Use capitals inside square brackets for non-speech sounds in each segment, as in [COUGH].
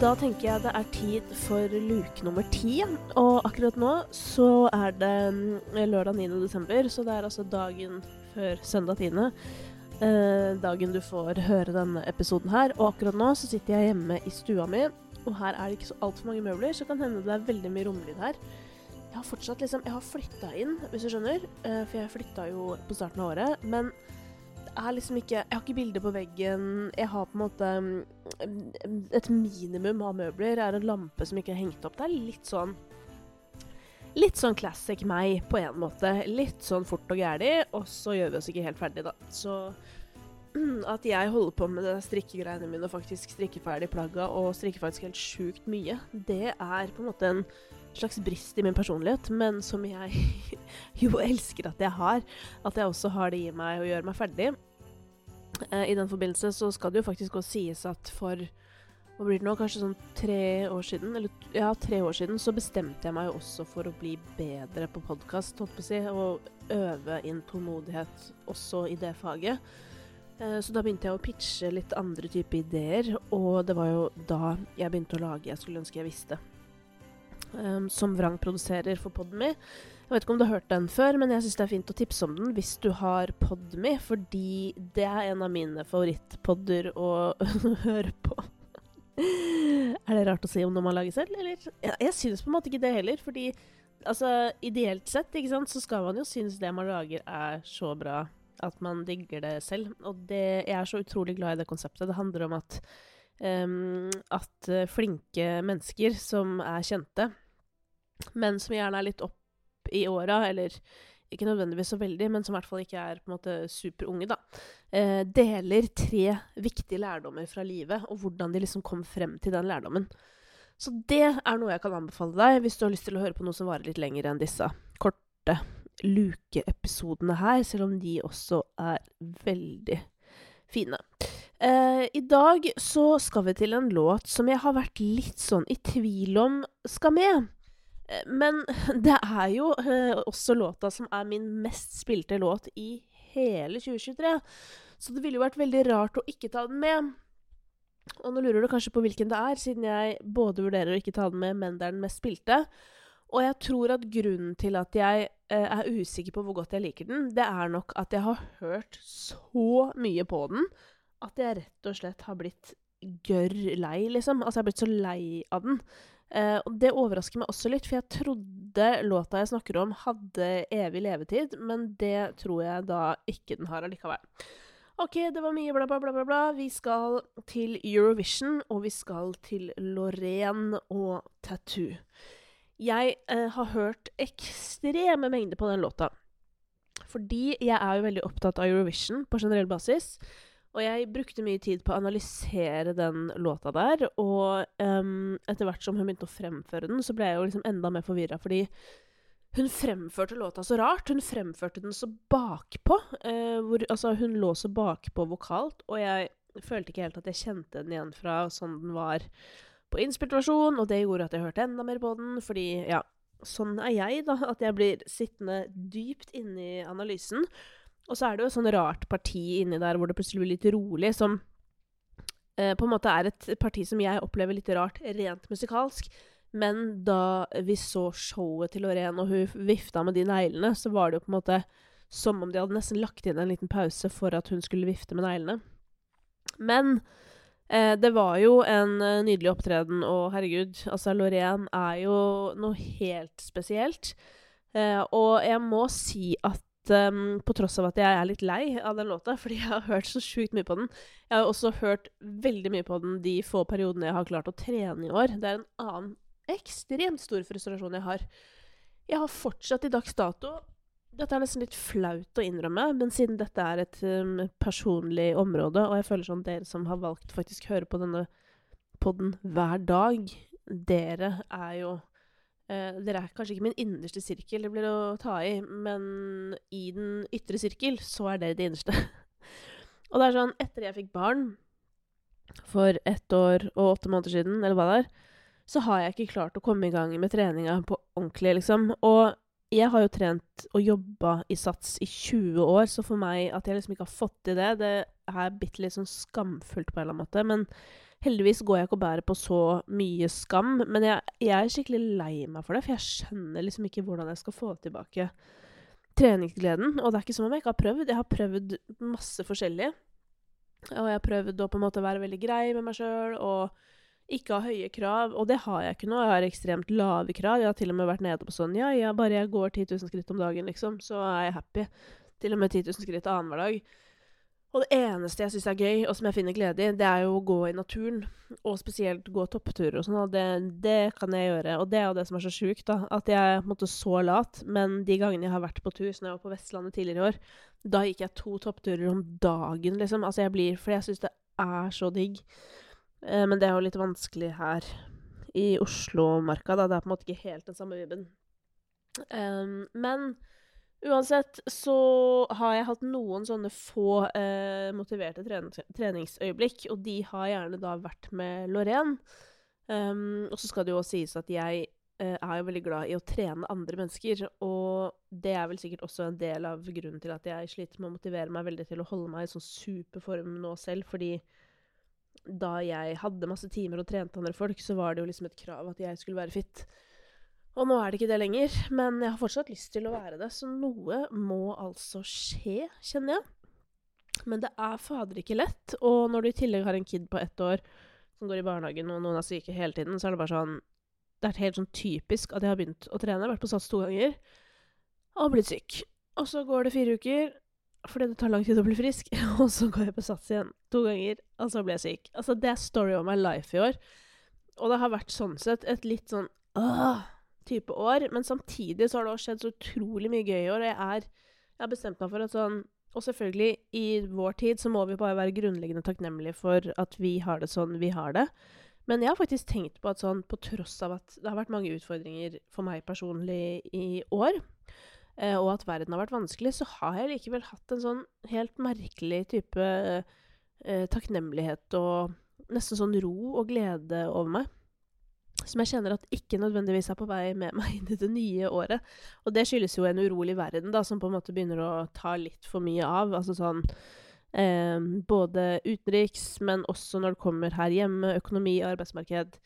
Da tenker jeg det er tid for luke nummer ti. Og akkurat nå så er det mm, lørdag 9. desember, så det er altså dagen før søndag 10. Eh, dagen du får høre denne episoden her. Og akkurat nå så sitter jeg hjemme i stua mi, og her er det ikke så altfor mange møbler, så kan hende det er veldig mye romlyd her. Jeg har fortsatt liksom Jeg har flytta inn, hvis du skjønner, eh, for jeg flytta jo på starten av året. men er liksom ikke Jeg har ikke bilder på veggen. Jeg har på en måte mm, Et minimum av møbler er en lampe som ikke er hengt opp. Det er litt sånn Litt sånn classic meg, på en måte. Litt sånn fort og gæli, og så gjør vi oss ikke helt ferdig, da. Så [CLEARS THROAT] at jeg holder på med strikkegreiene mine og faktisk strikker ferdig plagga, og strikker faktisk helt sjukt mye, det er på en måte en slags brist i min personlighet, men som jeg [LAUGHS] jo elsker at jeg har. At jeg også har det i meg å gjøre meg ferdig. Eh, I den forbindelse så skal det jo faktisk også sies at for hva blir det nå, kanskje sånn tre år siden, eller ja, tre år siden, så bestemte jeg meg jo også for å bli bedre på podkast, holdt på å si, og øve inn tålmodighet også i det faget. Eh, så da begynte jeg å pitche litt andre typer ideer, og det var jo da jeg begynte å lage Jeg skulle ønske jeg visste. Um, som Vrang produserer for Podme. Jeg vet ikke om du har hørt den før, men jeg syns det er fint å tipse om den hvis du har Podme, fordi det er en av mine favorittpodder å [LAUGHS] høre på. er det rart å si om noe man lager selv, eller? Jeg, jeg syns på en måte ikke det heller, fordi altså, ideelt sett, ikke sant, så skal man jo synes det man lager er så bra at man digger det selv. Og det, jeg er så utrolig glad i det konseptet. Det handler om at um, at flinke mennesker som er kjente, men som gjerne er litt opp i åra, eller ikke nødvendigvis så veldig, men som i hvert fall ikke er på en måte superunge, da, eh, deler tre viktige lærdommer fra livet, og hvordan de liksom kom frem til den lærdommen. Så det er noe jeg kan anbefale deg hvis du har lyst til å høre på noe som varer litt lenger enn disse korte lukeepisodene her, selv om de også er veldig fine. Eh, I dag så skal vi til en låt som jeg har vært litt sånn i tvil om skal med. Men [LAUGHS] det er jo eh, også låta som er min mest spilte låt i hele 2023. Så det ville jo vært veldig rart å ikke ta den med. Og nå lurer du kanskje på hvilken det er, siden jeg både vurderer å ikke ta den med, men det er den mest spilte. Og jeg tror at grunnen til at jeg eh, er usikker på hvor godt jeg liker den, det er nok at jeg har hørt så mye på den at jeg rett og slett har blitt gørr lei, liksom. Altså, jeg har blitt så lei av den. Uh, og det overrasker meg også litt, for jeg trodde låta jeg snakker om, hadde evig levetid, men det tror jeg da ikke den har allikevel. OK, det var mye bla, bla, bla, bla, bla. Vi skal til Eurovision, og vi skal til Lorraine og Tattoo. Jeg uh, har hørt ekstreme mengder på den låta. Fordi jeg er jo veldig opptatt av Eurovision på generell basis. Og jeg brukte mye tid på å analysere den låta der, og um, etter hvert som hun begynte å fremføre den, så ble jeg jo liksom enda mer forvirra, fordi hun fremførte låta så rart. Hun fremførte den så bakpå. Uh, hvor, altså, hun lå så bakpå vokalt, og jeg følte ikke helt at jeg kjente den igjen fra sånn den var på inspirasjon, og det gjorde at jeg hørte enda mer på den, fordi, ja, sånn er jeg, da. At jeg blir sittende dypt inne i analysen. Og så er det jo et sånn rart parti inni der hvor det plutselig blir litt rolig, som eh, på en måte er et parti som jeg opplever litt rart rent musikalsk. Men da vi så showet til Lorén, og hun vifta med de neglene, så var det jo på en måte som om de hadde nesten lagt inn en liten pause for at hun skulle vifte med neglene. Men eh, det var jo en uh, nydelig opptreden, og herregud, altså Lorén er jo noe helt spesielt. Eh, og jeg må si at um, på tross av at jeg er litt lei av den låta, [LAUGHS] fordi jeg har hørt så sjukt mye på den. Jeg har også hørt veldig mye på den de få periodene jeg har klart å trene i år. Det er en annen ekstremt stor frustrasjon jeg har. Jeg har fortsatt i dags dato Dette er nesten litt flaut å innrømme, men siden dette er et um, personlig område, og jeg føler sånn dere som har valgt faktisk høre på denne podden hver dag, dere er jo Uh, dere er kanskje ikke min innerste sirkel, det blir å ta i, men i den ytre sirkel så er dere det innerste. [LAUGHS] og det er sånn, etter jeg fikk barn for ett år og åtte måneder siden, eller hva det er, så har jeg ikke klart å komme i gang med treninga på ordentlig, liksom. Og jeg har jo trent og jobba i Sats i 20 år, så for meg at jeg liksom ikke har fått til det, det er bitte litt sånn skamfullt på en eller annen måte. Men Heldigvis går jeg ikke og bærer på så mye skam, men jeg, jeg, er skikkelig lei meg for det, for jeg skjønner liksom ikke hvordan jeg skal få tilbake treningsgleden. Og det er ikke som om jeg ikke har prøvd. Jeg har prøvd masse forskjellig. Og jeg har prøvd å på en måte være veldig grei med meg sjøl og ikke ha høye krav. Og det har jeg ikke nå. Jeg har ekstremt lave krav. Jeg har til og med vært nede på sånn Ja, ja, bare jeg går 10 000 skritt om dagen, liksom, så er jeg happy. Til og med 10 000 skritt annenhver dag. Og det eneste jeg syns er gøy, og som jeg finner glede i, det er jo å gå i naturen. Og spesielt gå toppturer og sånn. Og det, det, kan jeg gjøre. Og det er jo det som er så sjukt, da. At jeg er på en måte så lat. Men de gangene jeg har vært på tur, som jeg var på Vestlandet tidligere i år, da gikk jeg to toppturer om dagen, liksom. Altså jeg blir For jeg syns det er så digg. Eh, men det er jo litt vanskelig her i Oslo-marka, da. Det er på en måte ikke helt den samme vibben. Um, men Uansett så har jeg hatt noen sånne få eh, motiverte trenings treningsøyeblikk, og de har gjerne da vært med Lorraine. Um, og så skal det jo også sies at jeg eh, er jo veldig glad i å trene andre mennesker, og det er vel sikkert også en del av grunnen til at jeg sliter med å motivere meg veldig til å holde meg i sånn superform nå selv, fordi da jeg hadde masse timer og trente andre folk, så var det jo liksom et krav at jeg skulle være fit. Og nå er det ikke det lenger, men jeg har fortsatt lyst til å være det, så noe må altså skje, kjenner jeg. Men det er fader ikke lett, og når du i tillegg har en kid på ett år som går i barnehagen, og noen er syke hele tiden, så er det bare sånn Det er helt sånn typisk at jeg har begynt å trene, vært på Sats to ganger, og blitt syk. Og så går det fire uker, fordi det tar lang tid å bli frisk, [LAUGHS] og så går jeg på Sats igjen to ganger, og så blir jeg syk. Altså, det er story of my life i år. Og det har vært sånn sett et litt sånn Åh, type år. Men samtidig så har det også skjedd så utrolig mye gøy i år, og jeg, er, jeg har bestemt meg for at sånn Og selvfølgelig, i vår tid så må vi bare være grunnleggende takknemlige for at vi har det sånn vi har det. Men jeg har faktisk tenkt på at sånn, på tross av at det har vært mange utfordringer for meg personlig i år, eh, og at verden har vært vanskelig, så har jeg likevel hatt en sånn helt merkelig type eh, takknemlighet og nesten sånn ro og glede over meg som jeg kjenner at ikke nødvendigvis er på vei med meg inn i det nye året. Og det skyldes jo en urolig verden, da, som på en måte begynner å ta litt for mye av. Altså sånn eh, Både utenriks, men også når det kommer her hjemme, økonomi, arbeidsmarked.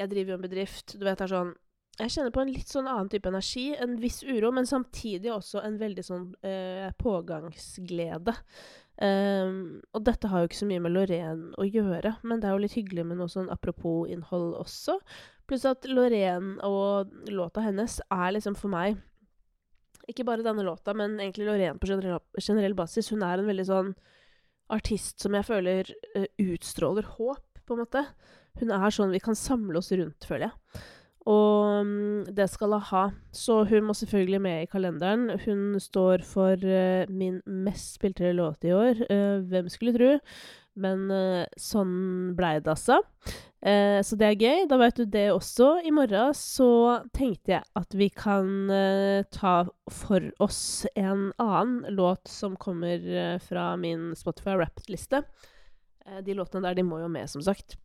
Jeg driver jo en bedrift. Du vet, det er sånn Jeg kjenner på en litt sånn annen type energi. En viss uro, men samtidig også en veldig sånn eh, pågangsglede. Um, og dette har jo ikke så mye med Lorraine å gjøre, men det er jo litt hyggelig med noe sånn apropos-innhold også. Pluss at Lorraine og låta hennes er liksom for meg Ikke bare denne låta, men egentlig Lorraine på generell, generell basis. Hun er en veldig sånn artist som jeg føler uh, utstråler håp, på en måte. Hun er sånn vi kan samle oss rundt, føler jeg. Og um, det skal hun ha. Så hun må selvfølgelig med i kalenderen. Hun står for uh, min mest spilte låt i år. Uh, hvem skulle tro? Men uh, sånn blei det, altså. så det er gøy. Da vet du det også. I morgen så tenkte jeg at vi kan ta for oss en annen låt som kommer fra min Spotify Wrapped-liste. de låtene der, de må jo med, som sagt.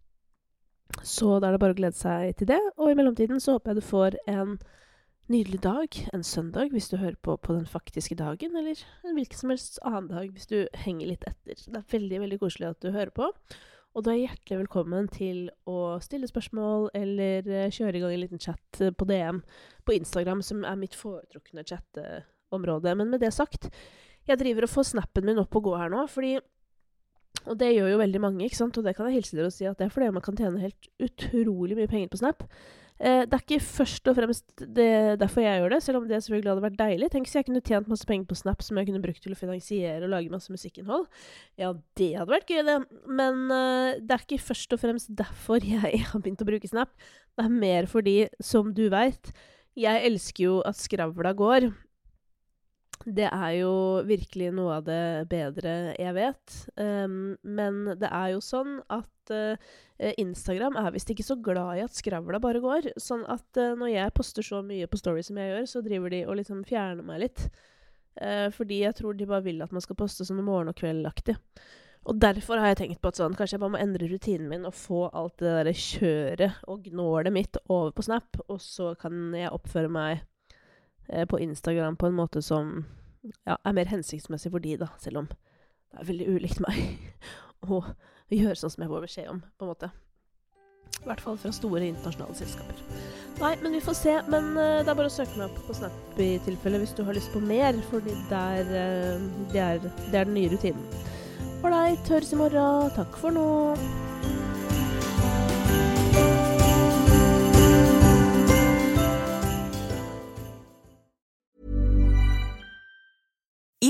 Så da er det bare å glede seg til det. Og i mellomtiden så håper jeg du får en nydelig dag, en søndag, hvis du hører på på den faktiske dagen, eller en hvilken som helst annen dag hvis du henger litt etter. Det er veldig, veldig koselig at du hører på. Og du er hjertelig velkommen til å stille spørsmål eller uh, kjøre i gang en liten chat uh, på DM på Instagram, som er mitt foretrukne chatteområde. Men med det sagt, jeg driver og får snappen min opp og gå her nå, fordi og det gjør jo veldig mange, ikke sant? og det kan jeg hilse dere og si at det er fordi man kan tjene helt utrolig mye penger på Snap. Eh, det er ikke først og fremst det, derfor jeg gjør det, selv om det selvfølgelig hadde vært deilig. Tenk hvis jeg kunne tjent masse penger på Snap som jeg kunne brukt til å finansiere og lage masse musikkinnhold. Ja, det hadde vært gøy, det. Men eh, det er ikke først og fremst derfor [LAUGHS] jeg har begynt å bruke Snap. Det er mer fordi, som du veit, jeg elsker jo at skravla går. Det er jo virkelig noe av det bedre jeg vet. Um, men det er jo sånn at uh, Instagram er visst ikke så glad i at skravla bare går. Sånn at uh, når jeg poster så mye på Story som jeg gjør, så driver de og liksom fjerner meg litt. Uh, fordi jeg tror de bare vil at man skal poste sånn morgen og kveld-aktig. Og derfor har jeg tenkt på at sånn, kanskje jeg bare må endre rutinen min og få alt det der kjøret og gnålet mitt over på Snap, og så kan jeg oppføre meg Eh, på Instagram på en måte som ja, er mer hensiktsmessig for de, da, selv om det er veldig ulikt meg [LAUGHS] å gjøre sånn som jeg får beskjed om, på en måte. I hvert fall fra store internasjonale selskaper. Nei, men vi får se. Men uh, det er bare å søke meg opp på Snap i tilfelle hvis du har lyst på mer, fordi der, uh, det, er, det er den nye rutinen. Ålreit, høres i morgen. Takk for nå.